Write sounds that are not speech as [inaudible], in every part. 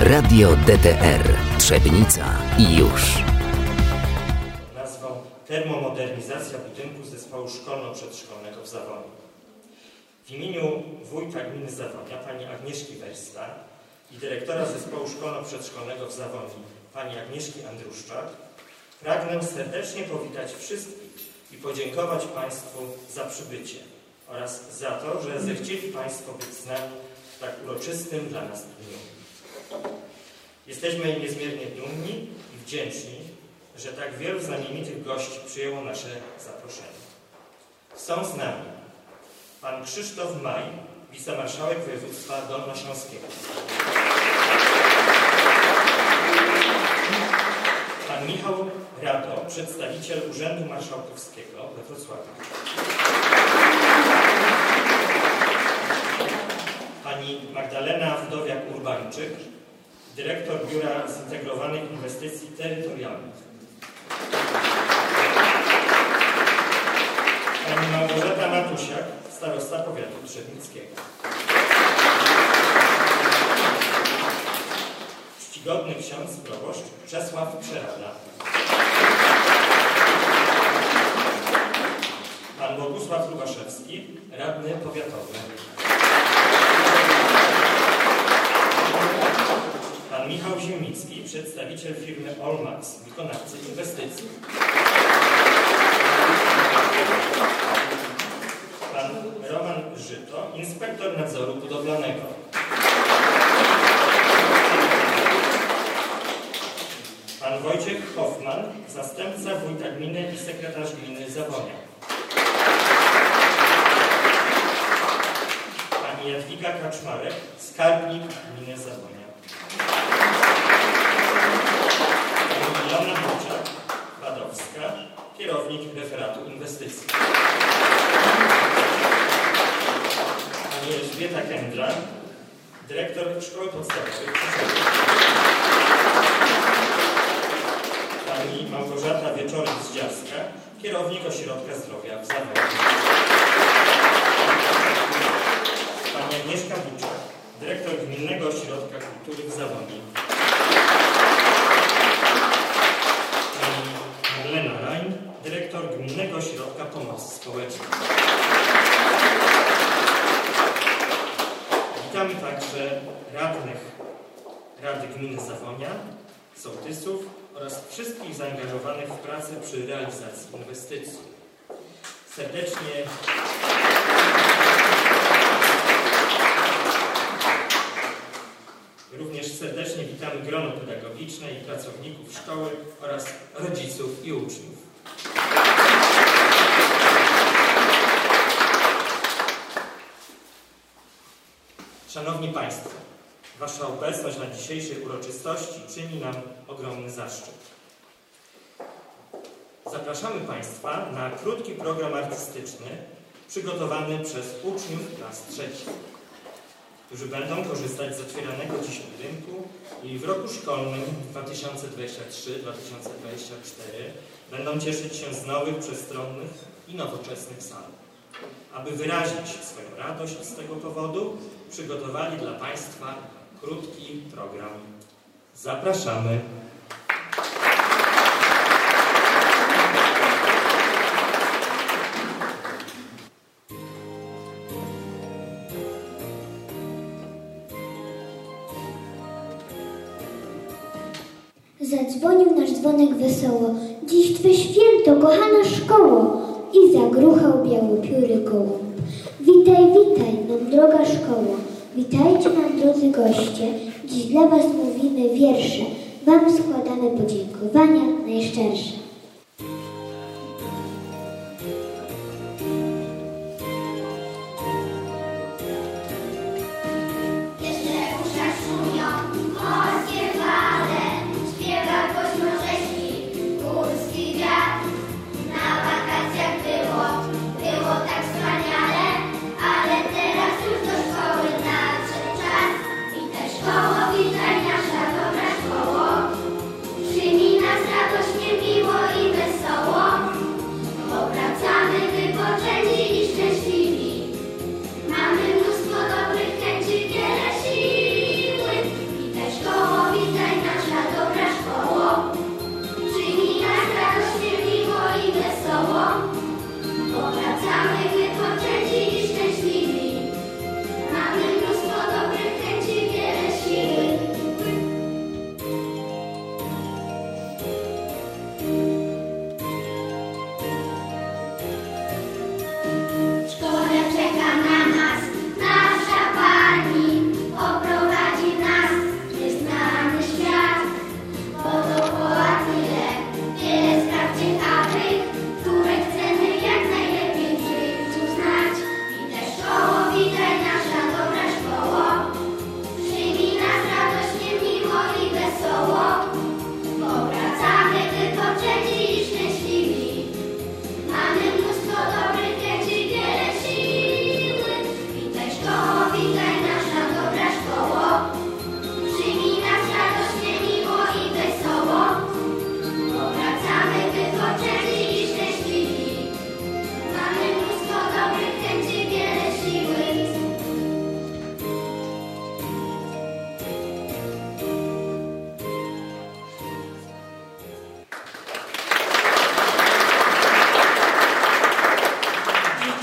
Radio DTR Trzebnica i już. Nazwą termomodernizacja budynku zespołu szkolno-przedszkolnego w Zawonie. W imieniu wójta gminy Zawonia, pani Agnieszki Wersta i dyrektora zespołu szkolno-przedszkolnego w Zawonie, pani Agnieszki Andruszczak, pragnę serdecznie powitać wszystkich i podziękować Państwu za przybycie oraz za to, że zechcieli Państwo być z nami w tak uroczystym dla nas dniu. Jesteśmy niezmiernie dumni i wdzięczni, że tak wielu znamienitych gości przyjęło nasze zaproszenie. Są z nami pan Krzysztof Maj, wicemarszałek województwa dolnośląskiego. Pan Michał Rado, przedstawiciel Urzędu Marszałkowskiego we Wrocławiu. Pani Magdalena Wdowiak-Urbańczyk, dyrektor Biura Zintegrowanych Inwestycji Terytorialnych. Pani Małgorzata Matusiak, starosta powiatu trzebnickiego. Czcigodny ksiądz proboszcz Czesław Przerada. Pan Bogusław Lubaszewski, radny powiatowy. Pan Michał Ziemnicki, przedstawiciel firmy Olmax, wykonawcy inwestycji. Pan Roman Żyto, inspektor nadzoru budowlanego. Pan Wojciech Hoffman, zastępca wójta gminy i sekretarz gminy Zawonia. Pani Jadwiga Kaczmarek, skarbnik gminy Zawonia. Pani Ilona Buczak, Wadowska, referatu inwestycji. Pani Elżbieta Kędra, dyrektor Szkoły Podstawowej. Pani Małgorzata Wieczorek-Zdziarska, kierownik Ośrodka Zdrowia w Zawodzie. Pani Agnieszka Buczak, dyrektor Gminnego Ośrodka Kultury w Zawodzie. Gminnego Ośrodka Pomocy Społecznej. Witamy także radnych Rady Gminy Zawonia, sołtysów oraz wszystkich zaangażowanych w pracę przy realizacji inwestycji. Serdecznie Również serdecznie witamy grono pedagogiczne i pracowników szkoły oraz rodziców i uczniów. Szanowni Państwo, Wasza obecność na dzisiejszej uroczystości czyni nam ogromny zaszczyt. Zapraszamy Państwa na krótki program artystyczny przygotowany przez uczniów klas trzecich, którzy będą korzystać z otwieranego dziś budynku i w roku szkolnym 2023-2024 będą cieszyć się z nowych, przestronnych i nowoczesnych sal. Aby wyrazić swoją radość z tego powodu, przygotowali dla Państwa krótki program. Zapraszamy. Zadzwonił nasz dzwonek wesoło. Dziś Twe święto, kochana szkoło. I zagruchał białopióry gołąb. Witaj, witaj nam droga szkoło. Witajcie nam drodzy goście. Dziś dla Was mówimy wiersze. Wam składamy podziękowania najszczersze.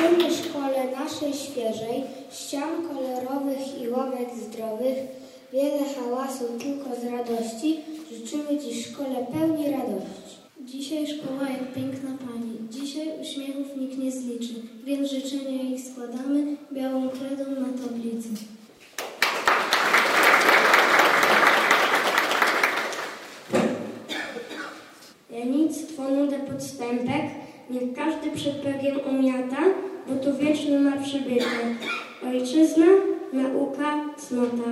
Życzymy szkole naszej świeżej, ścian kolorowych i ławek zdrowych, wiele hałasu tylko z radości, życzymy Ci szkole pełni radości. Dzisiaj szkoła jak piękna Pani, dzisiaj uśmiechów nikt nie zliczy, więc życzenia ich składamy białą kredą na tablicy. Janictwo nudę podstępek, niech każdy przed umiata, bo to wieczny ma przybytek. Ojczyzna, nauka, cnota.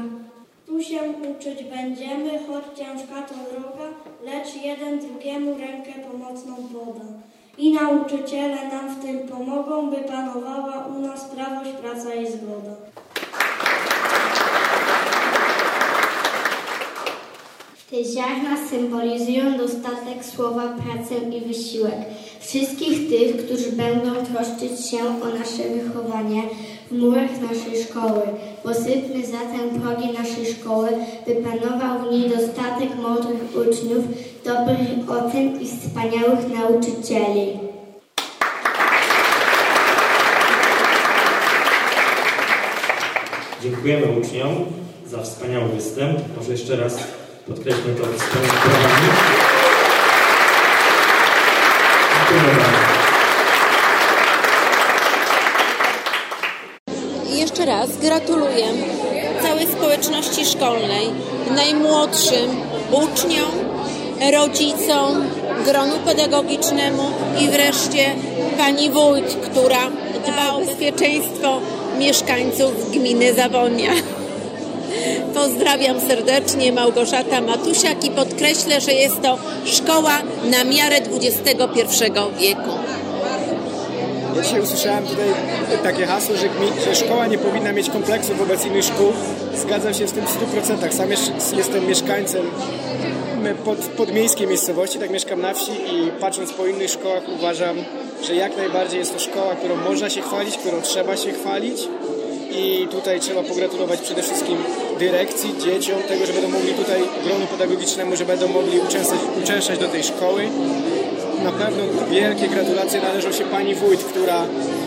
Tu się uczyć będziemy, choć ciężka to droga, lecz jeden drugiemu rękę pomocną poda. I nauczyciele nam w tym pomogą, by panowała u nas prawość, praca i zgoda. Te ziarna symbolizują dostatek słowa, pracę i wysiłek. Wszystkich tych, którzy będą troszczyć się o nasze wychowanie w murach naszej szkoły. Posypmy zatem progi naszej szkoły, by panował w niej dostatek mądrych uczniów, dobrych ocen i wspaniałych nauczycieli. Dziękujemy uczniom za wspaniały występ. Może jeszcze raz podkreślmy to swoimi brawami. Dziękujemy bardzo. I jeszcze raz gratuluję całej społeczności szkolnej, najmłodszym uczniom, rodzicom, gronu pedagogicznemu i wreszcie pani wójt, która dba o bezpieczeństwo mieszkańców gminy Zawonia. Pozdrawiam serdecznie Małgorzata Matusiak i podkreślę, że jest to szkoła na miarę XXI wieku. Ja dzisiaj usłyszałem tutaj takie hasło, że, że szkoła nie powinna mieć kompleksu wobec innych szkół. Zgadzam się z tym w 100%. Sam jestem mieszkańcem pod, podmiejskiej miejscowości, tak mieszkam na wsi i patrząc po innych szkołach uważam, że jak najbardziej jest to szkoła, którą można się chwalić, którą trzeba się chwalić i tutaj trzeba pogratulować przede wszystkim dyrekcji, dzieciom, tego, że będą mogli tutaj gronu pedagogicznemu, że będą mogli uczęszczać, do tej szkoły. Na pewno wielkie gratulacje należą się pani wójt, która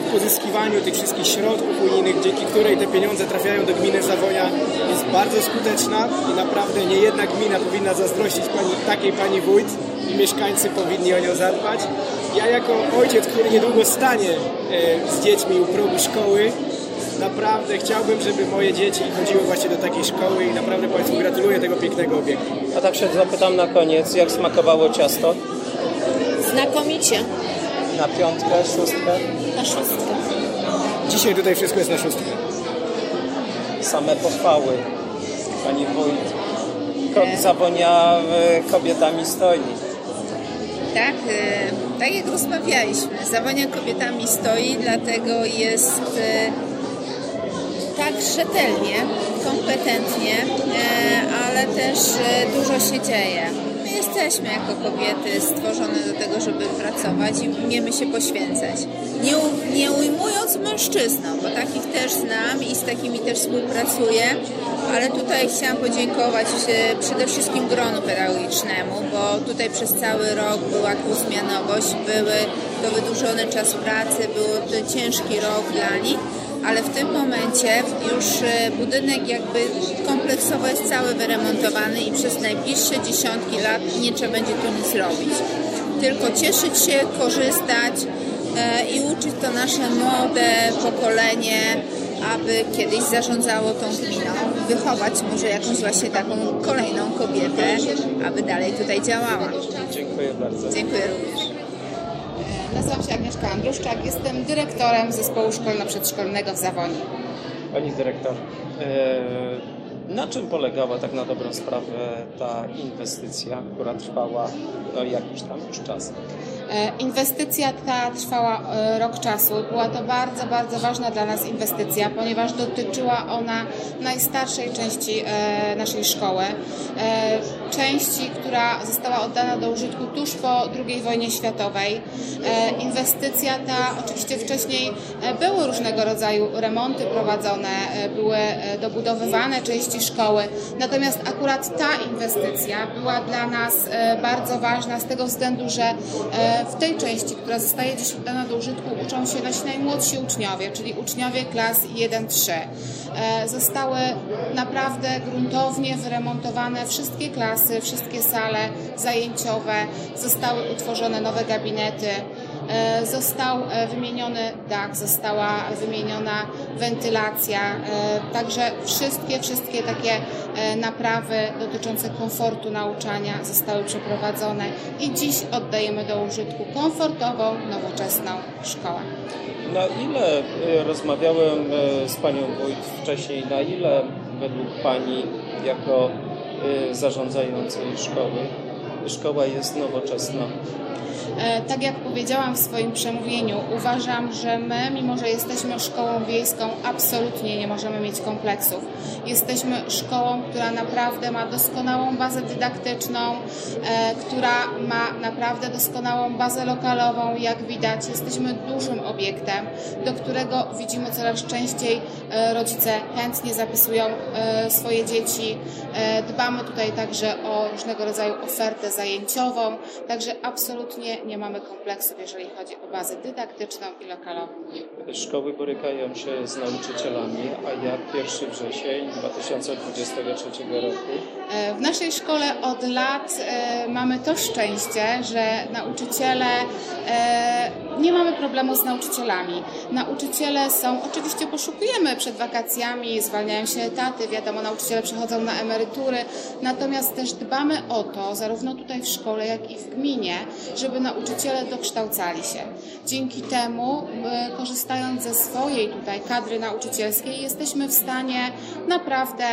w pozyskiwaniu tych wszystkich środków unijnych, dzięki której te pieniądze trafiają do gminy Zawonia, jest bardzo skuteczna i naprawdę nie jedna gmina powinna zazdrościć pani, takiej pani wójt i mieszkańcy powinni o nią zadbać. Ja jako ojciec, który niedługo stanie e, z dziećmi u progu szkoły, naprawdę chciałbym, żeby moje dzieci chodziły właśnie do takiej szkoły i naprawdę Państwu gratuluję tego pięknego obiektu. A tak się zapytam na koniec, jak smakowało ciasto? Znakomicie. Na piątkę, szóstkę? Na szóstkę. Dzisiaj tutaj wszystko jest na szóstkę. Same pochwały. Pani wójt. Krok Zawonia e, kobietami stoi. Tak, e, tak jak rozmawialiśmy, Zawonia kobietami stoi, dlatego jest e, tak rzetelnie, kompetentnie, e, ale też e, dużo się dzieje. My jesteśmy jako kobiety stworzone do tego, żeby pracować i umiemy się poświęcać. Nie, nie ujmując mężczyznom, bo takich też znam i z takimi też współpracuję, ale tutaj chciałam podziękować e, przede wszystkim gronu pedagogicznemu, bo tutaj przez cały rok była dwuzmianowość, były to wydłużony czas pracy, był to ciężki rok dla nich, ale w tym momencie już e, budynek jakby kompleksowo jest cały wyremontowany i przez najbliższe dziesiątki lat nie trzeba będzie tu nic robić. Tylko cieszyć się, korzystać e, i uczyć to nasze młode pokolenie, aby kiedyś zarządzało tą gminą, wychować może jakąś właśnie taką kolejną kobietę, aby dalej tutaj działała. Dziękuję bardzo. Dziękuję również. Nazywam się Agnieszka Andruszczak, jestem dyrektorem zespołu szkolno-przedszkolnego w Zawoni. Pani dyrektor, e, na czym polegała tak na dobrą sprawę ta inwestycja, która trwała no, jakiś tam już czas? E, Inwestycja ta trwała e, rok czasu. Była to bardzo, bardzo ważna dla nas inwestycja, ponieważ dotyczyła ona najstarszej części e, naszej szkoły. Części, która została oddana do użytku tuż po II wojnie światowej. Inwestycja ta, oczywiście wcześniej były różnego rodzaju remonty prowadzone, były dobudowywane części szkoły, natomiast akurat ta inwestycja była dla nas e, bardzo ważna z tego względu, że e, w tej części, która zostaje dziś oddana do użytku, uczą się nasi najmłodsi uczniowie, czyli uczniowie klas 1-3. E, Zostały naprawdę gruntownie wyremontowane wszystkie klasy, wszystkie sale zajęciowe, zostały utworzone nowe gabinety, został e, wymieniony dach, została wymieniona wentylacja, e, także wszystkie, wszystkie takie naprawy dotyczące komfortu nauczania zostały przeprowadzone i dziś oddajemy do użytku komfortową, nowoczesną szkołę. Na ile rozmawiałem z Panią Wójt wcześniej, na ile według Pani jako zarządzającej szkoły szkoła jest nowoczesna? E, tak jak powiedziałam w swoim przemówieniu, uważam, że my, mimo że jesteśmy szkołą wiejską, absolutnie nie możemy mieć kompleksów. Jesteśmy szkołą, która naprawdę ma doskonałą bazę dydaktyczną, e, która ma naprawdę doskonałą bazę lokalową, jak widać. Jesteśmy dużym obiektem, do którego widzimy coraz częściej e, rodzice chętnie zapisują swoje dzieci. Dbamy tutaj także o różnego rodzaju ofertę zajęciową, także absolutnie nie mamy kompleksów, jeżeli chodzi o bazę dydaktyczną i lokalową. Szkoły borykają się z nauczycielami, a jak 1 wrzesień 2023 roku? E, w naszej szkole od lat e, mamy to szczęście, że nauczyciele, e, nie mamy problemu z nauczycielami. Nauczyciele są, oczywiście poszukujemy przed wakacjami, zwalniają się etaty, wiadomo, nauczyciele przechodzą na emerytury, natomiast też dbamy o to, zarówno tutaj w szkole, jak i w gminie, żeby nauczyciele dokształcali się. Dzięki temu, korzystając ze swojej tutaj kadry nauczycielskiej, jesteśmy w stanie naprawdę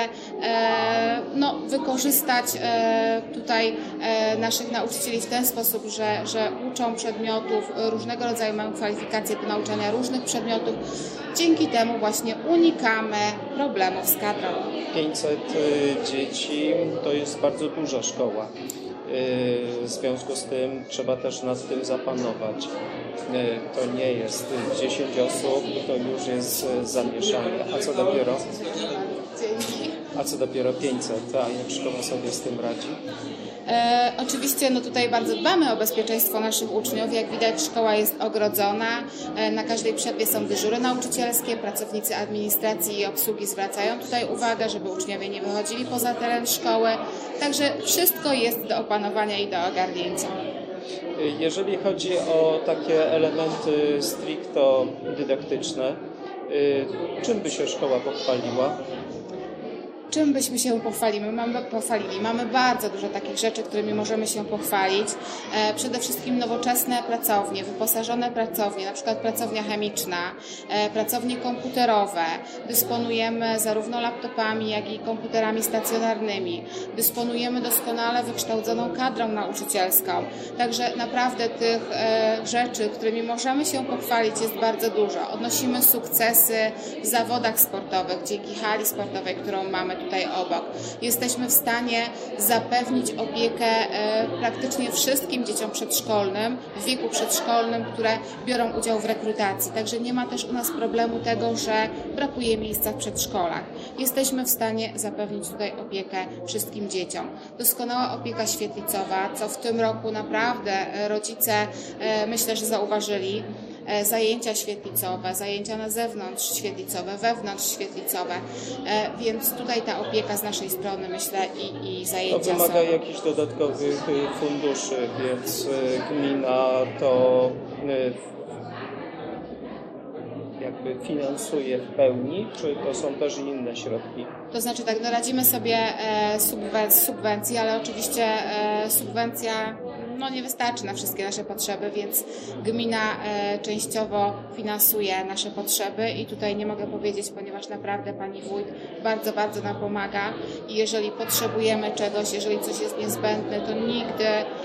no, wykorzystać e, tutaj e, naszych nauczycieli w ten sposób, że, że uczą przedmiotów, różnego rodzaju mają kwalifikacje do nauczania różnych przedmiotów. Dzięki temu właśnie unikamy problemów z kadrą. 500 e, dzieci to jest bardzo duża szkoła. W związku z tym trzeba też nad tym zapanować. To nie jest 10 osób, to już jest zamieszanie. A co dopiero? A co dopiero 500, a jak szkoła sobie z tym radzi? E, oczywiście no tutaj bardzo dbamy o bezpieczeństwo naszych uczniów. Jak widać szkoła jest ogrodzona. E, na każdej przerwie są dyżury nauczycielskie. Pracownicy administracji i obsługi zwracają tutaj uwagę, żeby uczniowie nie wychodzili poza teren szkoły. Także wszystko jest do opanowania i do ogarnięcia. Jeżeli chodzi o takie elementy stricto dydaktyczne, y, czym by się szkoła pochwaliła? Czym byśmy się pochwalili? Mamy, pochwalili? Mamy bardzo dużo takich rzeczy, którymi możemy się pochwalić. E, przede wszystkim nowoczesne pracownie, wyposażone pracownie, na przykład pracownia chemiczna, e, pracownie komputerowe. Dysponujemy zarówno laptopami, jak i komputerami stacjonarnymi. Dysponujemy doskonale wykształconą kadrą nauczycielską. Także naprawdę tych e, rzeczy, którymi możemy się pochwalić jest bardzo dużo. Odnosimy sukcesy w zawodach sportowych dzięki hali sportowej, którą mamy tutaj obok. Jesteśmy w stanie zapewnić opiekę e, praktycznie wszystkim dzieciom przedszkolnym, w wieku przedszkolnym, które biorą udział w rekrutacji. Także nie ma też u nas problemu tego, że brakuje miejsca w przedszkolach. Jesteśmy w stanie zapewnić tutaj opiekę wszystkim dzieciom. Doskonała opieka świetlicowa, co w tym roku naprawdę rodzice e, myślę, że zauważyli. E, zajęcia świetlicowe, zajęcia na zewnątrz świetlicowe, wewnątrz świetlicowe, e, więc tutaj ta opieka z naszej strony myślę i, i zajęcia To wymaga są... jakichś dodatkowych funduszy, więc e, gmina to jakby finansuje w pełni, czy to są też inne środki? To znaczy tak, no radzimy sobie z subwencji, ale oczywiście subwencja no, nie wystarczy na wszystkie nasze potrzeby, więc gmina e, częściowo finansuje nasze potrzeby i tutaj nie mogę powiedzieć, ponieważ naprawdę pani wójt bardzo, bardzo nam pomaga i jeżeli potrzebujemy czegoś, jeżeli coś jest niezbędne, to nigdy,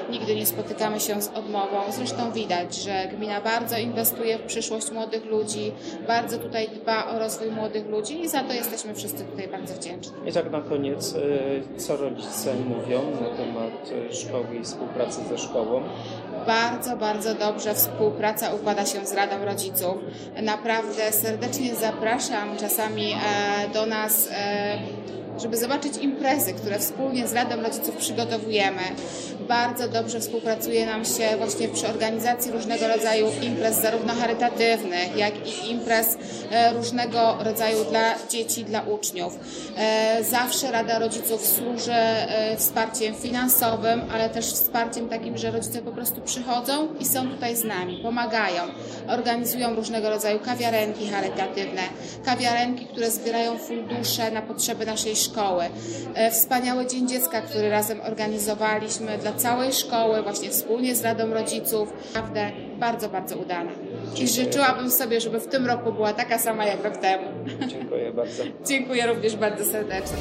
nigdy nie spotykamy się z odmową. Zresztą widać, że gmina bardzo inwestuje w przyszłość młodych ludzi, bardzo tutaj dba o rozwój młodych ludzi i za to jesteśmy wszyscy tutaj bardzo wdzięczni. I tak na koniec, e, co rodzice mówią na temat e, szkoły i współpracy ze szkołą? Bardzo, bardzo dobrze współpraca układa się z Radą Rodziców. Naprawdę serdecznie zapraszam czasami e, do nas żeby zobaczyć imprezy, które wspólnie z Radą Rodziców przygotowujemy. Bardzo dobrze współpracuje nam się właśnie przy organizacji różnego rodzaju imprez, zarówno charytatywnych, jak i imprez e, różnego rodzaju dla dzieci, dla uczniów. E, zawsze Rada Rodziców służy e, wsparciem finansowym, ale też wsparciem takim, że rodzice po prostu przychodzą i są tutaj z nami, pomagają, organizują różnego rodzaju kawiarenki charytatywne, kawiarenki, które zbierają fundusze na potrzeby naszej szkoły. Wspaniały Dzień Dziecka, który razem organizowaliśmy dla całej szkoły, właśnie wspólnie z Radą Rodziców. Naprawdę bardzo, bardzo udana. I życzyłabym sobie, żeby w tym roku była taka sama jak rok temu. Dziękuję bardzo. [laughs] Dziękuję również bardzo serdecznie.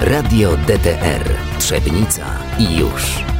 Radio DTR Trzebnica i już.